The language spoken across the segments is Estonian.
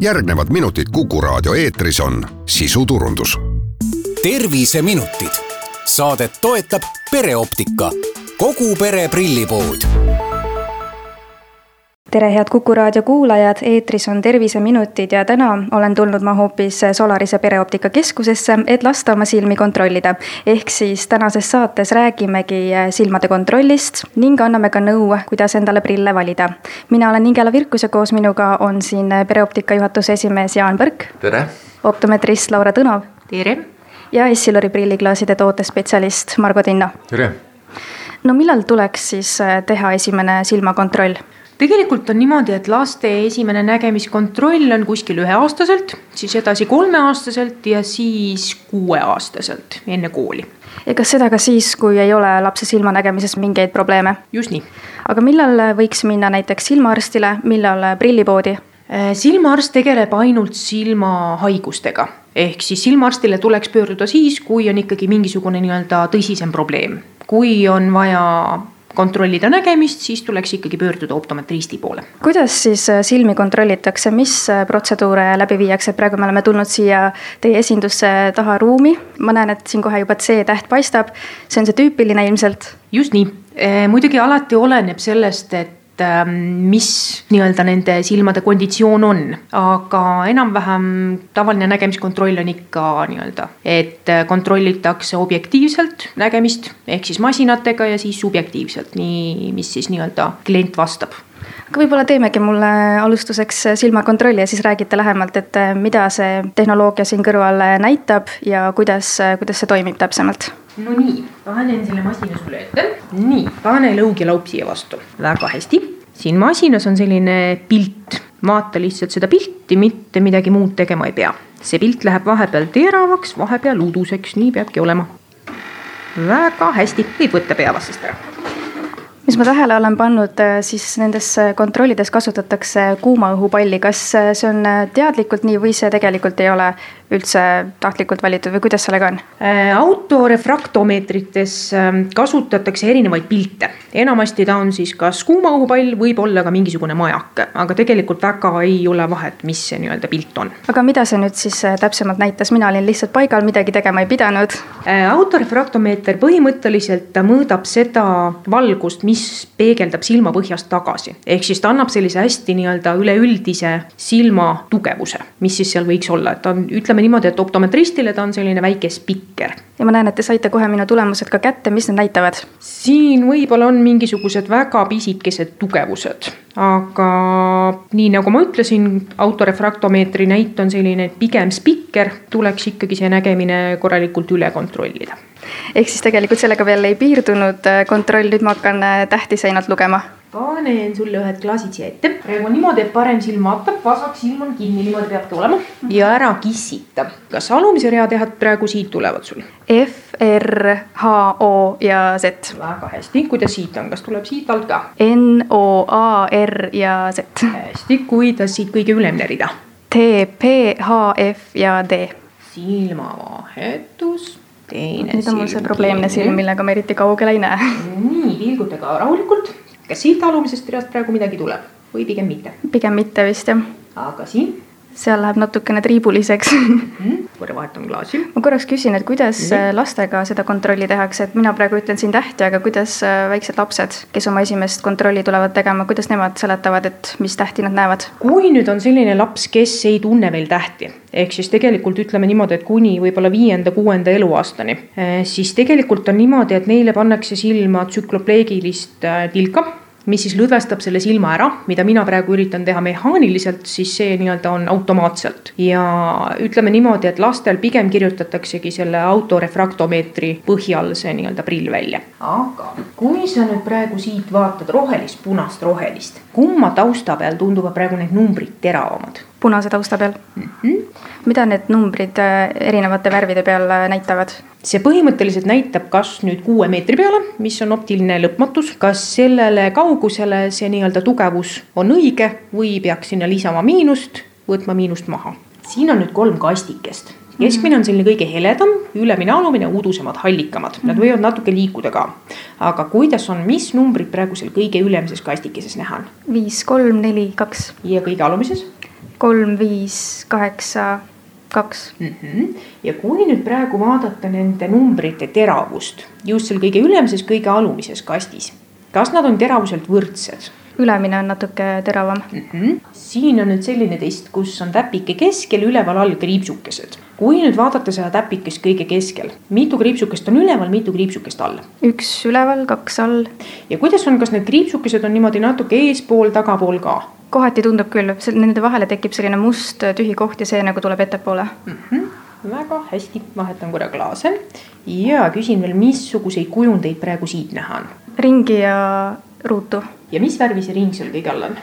järgnevad minutid Kuku raadio eetris on sisuturundus. terviseminutid, saadet toetab pereoptika, kogu pere prillipood tere, head Kuku raadio kuulajad, eetris on Terviseminutid ja täna olen tulnud ma hoopis Solarise Pereoptika Keskusesse, et lasta oma silmi kontrollida. ehk siis tänases saates räägimegi silmade kontrollist ning anname ka nõu, kuidas endale prille valida. mina olen Ingela Virkus ja koos minuga on siin Pereoptika juhatuse esimees Jaan Põrk. tere! optometrist Laura Tõnov. tere! ja Essilori prilliklaaside tootespetsialist Margo Tinno. tere! no millal tuleks siis teha esimene silmakontroll? Tegelikult on niimoodi, et laste esimene nägemiskontroll on kuskil üheaastaselt, siis edasi kolmeaastaselt ja siis kuueaastaselt enne kooli. ja kas seda ka siis, kui ei ole lapse silmanägemises mingeid probleeme? just nii. aga millal võiks minna näiteks silmaarstile, millal prillipoodi? Äh, silmaarst tegeleb ainult silmahaigustega ehk siis silmaarstile tuleks pöörduda siis, kui on ikkagi mingisugune nii-öelda tõsisem probleem. kui on vaja kontrollida nägemist, siis tuleks ikkagi pöörduda optometristi poole. kuidas siis äh, silmi kontrollitakse, mis äh, protseduure läbi viiakse, praegu me oleme tulnud siia teie esindusse taha ruumi, ma näen, et siin kohe juba C-täht paistab, see on see tüüpiline ilmselt. just nii, äh, muidugi alati oleneb sellest, et mis nii-öelda nende silmade konditsioon on. aga enam-vähem tavaline nägemiskontroll on ikka nii-öelda, et äh, kontrollitakse objektiivselt nägemist ehk siis masinatega ja siis subjektiivselt, nii, mis siis nii-öelda klient vastab aga võib-olla teemegi mulle alustuseks silmakontrolli ja siis räägite lähemalt, et äh, mida see tehnoloogia siin kõrval näitab ja kuidas, kuidas see toimib täpsemalt no nii, panen selle masina sulle ette. nii, pane lõug ja laup siia vastu, väga hästi. siin masinas on selline pilt, vaata lihtsalt seda pilti, mitte midagi muud tegema ei pea. see pilt läheb vahepeal teravaks, vahepeal uduseks, nii peabki olema. väga hästi, võib võtta peavastast ära mis ma tähele olen pannud, äh, siis nendes kontrollides kasutatakse kuuma õhupalli, kas äh, see on äh, teadlikult nii või see tegelikult ei ole üldse tahtlikult valitud või kuidas sellega on? Äh, autorefraktomeetrites ähm, kasutatakse erinevaid pilte, enamasti ta on siis kas kuuma õhupall, võib olla ka mingisugune majak, aga tegelikult väga ei ole vahet, mis see nii-öelda pilt on. aga mida see nüüd siis äh, täpsemalt näitas, mina olin lihtsalt paigal, midagi tegema ei pidanud. Äh, autorefraktomeeter põhimõtteliselt ta mõõdab seda valgust, mis peegeldab silma põhjast tagasi, ehk siis ta annab sellise hästi nii-öelda üleüldise silma tugevuse, mis siis seal võiks olla, et ta on, ütleme ütleme niimoodi, et optometristile ta on selline väike spikker. ja ma näen, et te saite kohe minu tulemused ka kätte, mis need näitavad? siin võib-olla on mingisugused väga pisikesed tugevused, aga nii nagu ma ütlesin, autorefraktomeetri näit on selline pigem spikker, tuleks ikkagi see nägemine korralikult üle kontrollida. Ehk siis tegelikult sellega veel ei piirdunud kontroll, nüüd ma hakkan tähti seinalt lugema panen sulle ühed klaasid siia ette. praegu on niimoodi, et parem silm vaatab, vasak silm on kinni, niimoodi peabki olema. ja ära kissita. kas alumise rea tähed praegu siit tulevad sul? F, R, H, O ja Z. väga hästi, kuidas siit on, kas tuleb siit alt ka? N, O, A, R ja Z. hästi, kuidas siit kõige ülemine rida? T, P, H, F ja D. silmavahetus teine nüüd on mul see probleemne silm, millega ma eriti kaugele ei näe. nii, pilgutage rahulikult kas siit alumisest reast praegu midagi tuleb või pigem mitte? pigem mitte vist jah. aga siin? seal läheb natukene triibuliseks mm,. korra vahetan klaasi. ma korraks küsin, et kuidas mm -hmm. lastega seda kontrolli tehakse, et mina praegu ütlen siin tähti, aga kuidas äh, väiksed lapsed, kes oma esimest kontrolli tulevad tegema, kuidas nemad seletavad, et mis tähti nad näevad? kui nüüd on selline laps, kes ei tunne veel tähti, ehk siis tegelikult ütleme niimoodi, et kuni võib-olla viienda-kuuenda eluaastani, äh, siis tegelikult on niimoodi, et neile pannakse silma tsüklopleegilist tilka mis siis lõdvestab selle silma ära, mida mina praegu üritan teha mehaaniliselt, siis see nii-öelda on automaatselt. ja ütleme niimoodi, et lastel pigem kirjutataksegi selle autorefraktomeetri põhjal see nii-öelda prill välja. aga kui sa nüüd praegu siit vaatad rohelist, punast, rohelist, kumma tausta peal tunduvad praegu need numbrid teravamad? Punase tausta peal mm. -hmm. mida need numbrid äh, erinevate värvide peal äh, näitavad? see põhimõtteliselt näitab, kas nüüd kuue meetri peale, mis on optiline lõpmatus, kas sellele kaugusele see nii-öelda tugevus on õige või peaks sinna lisama miinust, võtma miinust maha. siin on nüüd kolm kastikest keskmine on selline kõige heledam, ülemine, alumine, udusemad, hallikamad, nad mhm. võivad natuke liikuda ka. aga kuidas on, mis numbrid praegu seal kõige ülemises kastikeses näha on? viis, kolm, neli, kaks. ja kõige alumises? Kolm, viis, kaheksa, kaks mm. -hmm. ja kui nüüd praegu vaadata nende numbrite teravust just seal kõige ülemises, kõige alumises kastis, kas nad on teravuselt võrdsed? Ülemine on natuke teravam mm. -hmm. siin on nüüd selline test, kus on täpike keskel, üleval all kriipsukesed. kui nüüd vaadata seda täpikest kõige keskel, mitu kriipsukest on üleval, mitu kriipsukest all? üks üleval, kaks all. ja kuidas on, kas need kriipsukesed on niimoodi natuke eespool, tagapool ka? kohati tundub küll, nende vahele tekib selline must tühi koht ja see nagu tuleb ettepoole mm. -hmm väga hästi, vahetan korra klaase ja küsin veel, missuguseid kujundeid praegu siit näha on? ringi ja ruutu. ja mis värvi see ring seal kõige all on?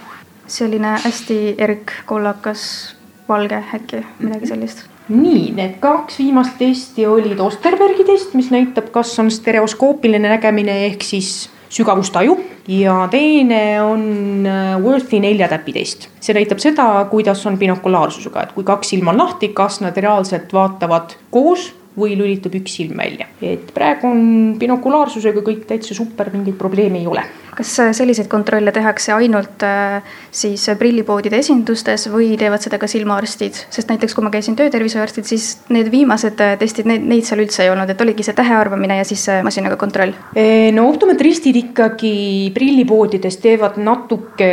selline hästi erk, kollakas, valge äkki, midagi sellist nii, need kaks viimast testi olid Osterbergi test, mis näitab, kas on stereoskoopiline nägemine ehk siis sügavustaju ja teine on äh, Worthi neljatäpi test. see näitab seda, kuidas on binokulaarsusega, et kui kaks silma on lahti, kas nad reaalselt vaatavad koos või lülitub üks silm välja. et praegu on binokulaarsusega kõik täitsa super, mingeid probleeme ei ole. Kas äh, selliseid kontrolle tehakse ainult äh, siis prillipoodide esindustes või teevad seda ka silmaarstid, sest näiteks kui ma käisin töötervishoiuarstid, siis need viimased äh, testid, neid, neid seal üldse ei olnud, et oligi see tähe arvamine ja siis masinaga kontroll. no optometristid ikkagi prillipoodides teevad natuke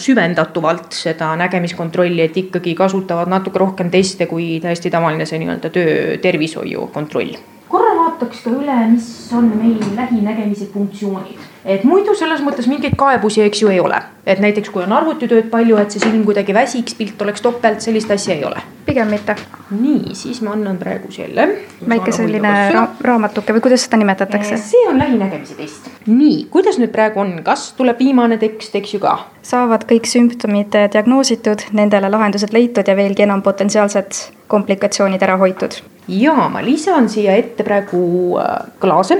süvendatuvalt seda nägemiskontrolli, et ikkagi kasutavad natuke rohkem teste kui täiesti tavaline see nii-öelda töötervishoiu tervishoiukontroll. korra vaataks ka üle, mis on meil lähinägemise funktsioonid, et muidu selles mõttes mingeid kaebusi, eks ju, ei ole. et näiteks, kui on arvutitööd palju, et see silm kuidagi väsiks, pilt oleks topelt, sellist asja ei ole. Pigem mitte. nii, siis ma annan praegu selle. väike selline ra raamatuke või kuidas seda nimetatakse? see on lähinägemise test. nii, kuidas nüüd praegu on, kas tuleb viimane tekst, eks ju ka? saavad kõik sümptomid diagnoositud, nendele lahendused leitud ja veelgi enam potentsiaalsed komplikatsioonid ära hoitud ja ma lisan siia ette praegu äh, klaase.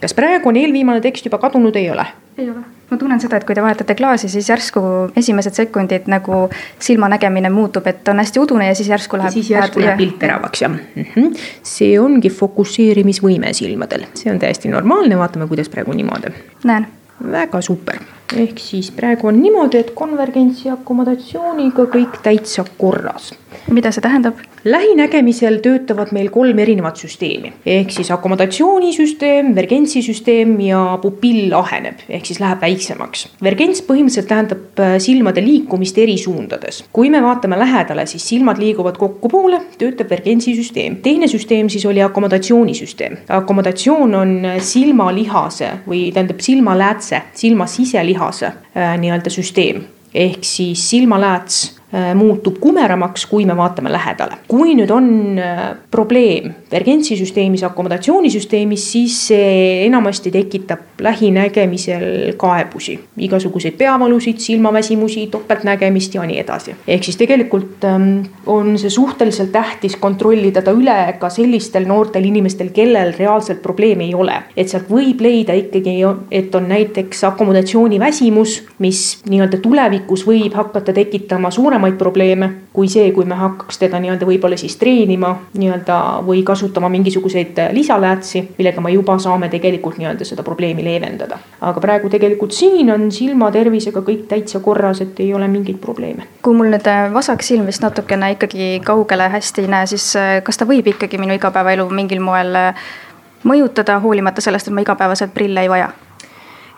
kas praegu on eelviimane tekst juba kadunud, ei ole? ei ole. Ma tunnen seda, et kui te vahetate klaasi, siis järsku esimesed sekundid nagu silmanägemine muutub, et on hästi udune ja siis järsku läheb. siis järsku läheb pilt teravaks jah mm. -hmm. see ongi fokusseerimisvõime silmadel, see on täiesti normaalne, vaatame, kuidas praegu niimoodi. näen. väga super ehk siis praegu on niimoodi, et konvergentsi akomodatsiooniga kõik täitsa korras. mida see tähendab? Lähinägemisel töötavad meil kolm erinevat süsteemi ehk siis akomodatsioonisüsteem, vergentsisüsteem ja pupill aheneb ehk siis läheb väiksemaks. vergents põhimõtteliselt tähendab äh, silmade liikumist eri suundades. kui me vaatame lähedale, siis silmad liiguvad kokkupoole, töötab vergentsisüsteem. teine süsteem siis oli akomodatsioonisüsteem. akomodatsioon on silmalihase või tähendab silmaläätse, silma siseliha lihase äh, nii-öelda süsteem ehk siis silmalääts Äh, muutub kumeramaks, kui me vaatame lähedale. kui nüüd on äh, probleem vergentsisüsteemis, akomodatsioonisüsteemis, siis see enamasti tekitab lähinägemisel kaebusi. igasuguseid peavalusid, silmaväsimusi, topeltnägemist ja nii edasi. ehk siis tegelikult ähm, on see suhteliselt tähtis kontrollida ta üle ka sellistel noortel inimestel, kellel reaalselt probleemi ei ole. et sealt võib leida ikkagi, et on näiteks akomodatsiooniväsimus, mis nii-öelda tulevikus võib hakata tekitama suuremat suuremaid probleeme kui see, kui me hakkaks teda nii-öelda võib-olla siis treenima nii-öelda või kasutama mingisuguseid lisaläätsi, millega me juba saame tegelikult nii-öelda seda probleemi leevendada. aga praegu tegelikult siin on silmatervisega kõik täitsa korras, et ei ole mingeid probleeme. kui mul nüüd vasak silm vist natukene ikkagi kaugele hästi ei näe, siis eh, kas ta võib ikkagi minu igapäevaelu mingil moel mõjutada, hoolimata sellest, et ma igapäevaselt prille ei vaja?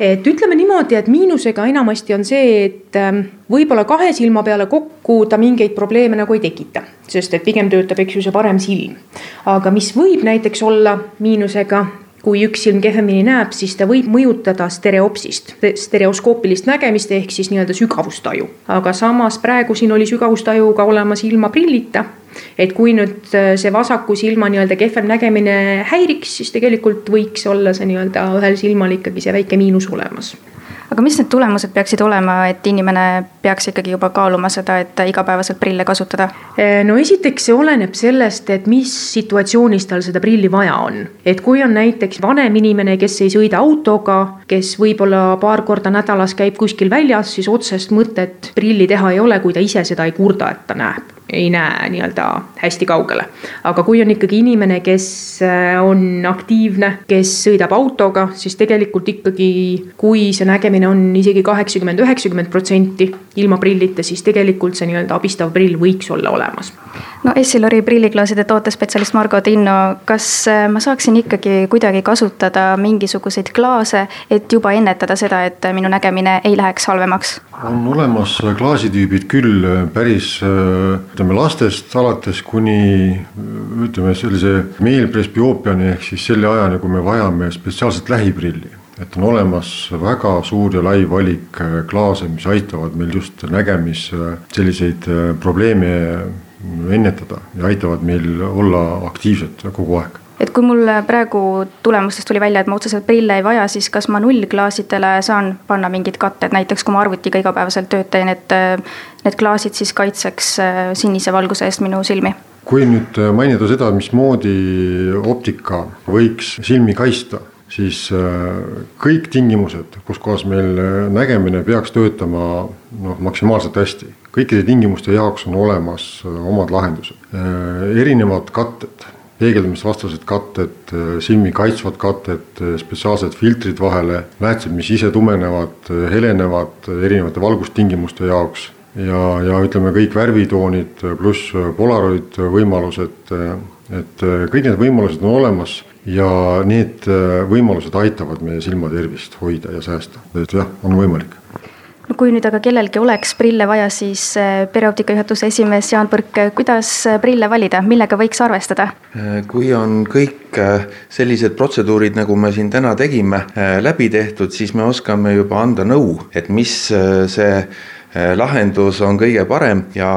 Et ütleme niimoodi, et miinusega enamasti on see, et ähm, võib-olla kahe silma peale kokku ta mingeid probleeme nagu ei tekita, sest et pigem töötab, eks ju, see parem silm. aga mis võib näiteks olla miinusega, kui üks silm kehvemini näeb, siis ta võib mõjutada stereopsist, stereoskoopilist nägemist ehk siis nii-öelda sügavustaju. aga samas praegu siin oli sügavustajuga olemas ilma prillita et kui nüüd äh, see vasaku silma nii-öelda kehvem nägemine häiriks, siis tegelikult võiks olla see nii-öelda ühel silmal ikkagi see väike miinus olemas aga mis need tulemused peaksid olema, et inimene peaks ikkagi juba kaaluma seda, et igapäevaselt prille kasutada? Äh, no esiteks see oleneb sellest, et mis situatsioonis tal seda prilli vaja on. et kui on näiteks vanem inimene, kes ei sõida autoga, kes võib-olla paar korda nädalas käib kuskil väljas, siis otsest mõtet prilli teha ei ole, kui ta ise seda ei kurda, et ta näeb ei näe nii-öelda hästi kaugele. aga kui on ikkagi inimene, kes äh, on aktiivne, kes sõidab autoga, siis tegelikult ikkagi, kui see nägemine on isegi kaheksakümmend, üheksakümmend protsenti ilma prillita, siis tegelikult see nii-öelda abistav prill võiks olla olemas. No Essilori prilliklaaside tootespetsialist Margo Tinno, kas äh, ma saaksin ikkagi kuidagi kasutada mingisuguseid klaase, et juba ennetada seda, et minu nägemine ei läheks halvemaks? on olemas klaasitüübid küll päris ütleme lastest alates kuni ütleme sellise meelpresbioopiani ehk siis selle ajani, kui me vajame spetsiaalset lähiprilli. et on olemas väga suur ja lai valik klaase, mis aitavad meil just nägemis selliseid probleeme ennetada ja aitavad meil olla aktiivsed kogu aeg. Et kui mul praegu tulemustest tuli välja, et ma otseselt prille ei vaja, siis kas ma nullklaasidele saan panna mingid katted, näiteks kui ma arvutiga igapäevaselt tööd teen, et need klaasid siis kaitseks äh, sinise valguse eest minu silmi? kui nüüd mainida seda, mismoodi optika võiks silmi kaitsta, siis äh, kõik tingimused, kus kohas meil nägemine peaks töötama noh, maksimaalselt hästi, kõikide tingimuste jaoks on olemas äh, omad lahendused. erinevad katted peegeldamisvastased katted, silmi kaitsvad katted, spetsiaalsed filtrid vahele, määtsed, mis ise tumenevad, helenevad erinevate valgustingimuste jaoks. Ja, ja ütleme, kõik värvitoonid pluss Polaroid võimalused, et kõik need võimalused on olemas ja need võimalused aitavad meie silmatervist hoida ja säästa, et jah, on võimalik no kui nüüd aga kellelgi oleks prille vaja, siis äh, pereoptika juhatuse esimees Jaan Põrk, kuidas äh, prille valida, millega võiks arvestada? Kui on kõik sellised protseduurid, nagu me siin täna tegime, läbi tehtud, siis me oskame juba anda nõu, et mis see lahendus on kõige parem. Ja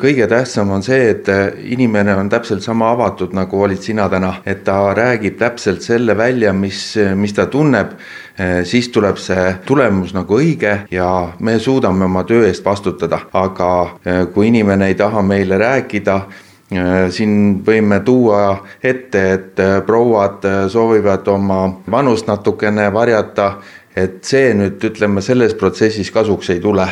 kõige tähtsam on see, et inimene on täpselt sama avatud, nagu olid sina täna, et ta räägib täpselt selle välja, mis, mis ta tunneb Eh, siis tuleb see tulemus nagu õige ja me suudame oma töö eest vastutada, aga eh, kui inimene ei taha meile rääkida, eh, siin võime tuua ette, et prouad soovivad oma vanust natukene varjata, et see nüüd ütleme selles protsessis kasuks ei tule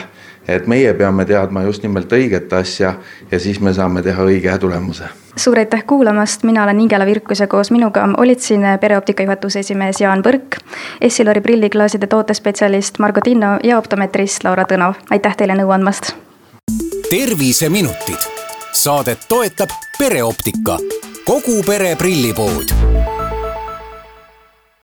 et meie peame teadma just nimelt õiget asja ja siis me saame teha õige tulemuse. suur aitäh kuulamast, mina olen Ingela Virkus ja koos minuga. Olid siin pereoptika juhatuse esimees Jaan Põrk, Essilori prilliklaaside tootespetsialist Margo Tinno ja optometrist Laura Tõnov, aitäh teile nõu andmast. terviseminutid, saadet toetab pereoptika, kogu pere prillipood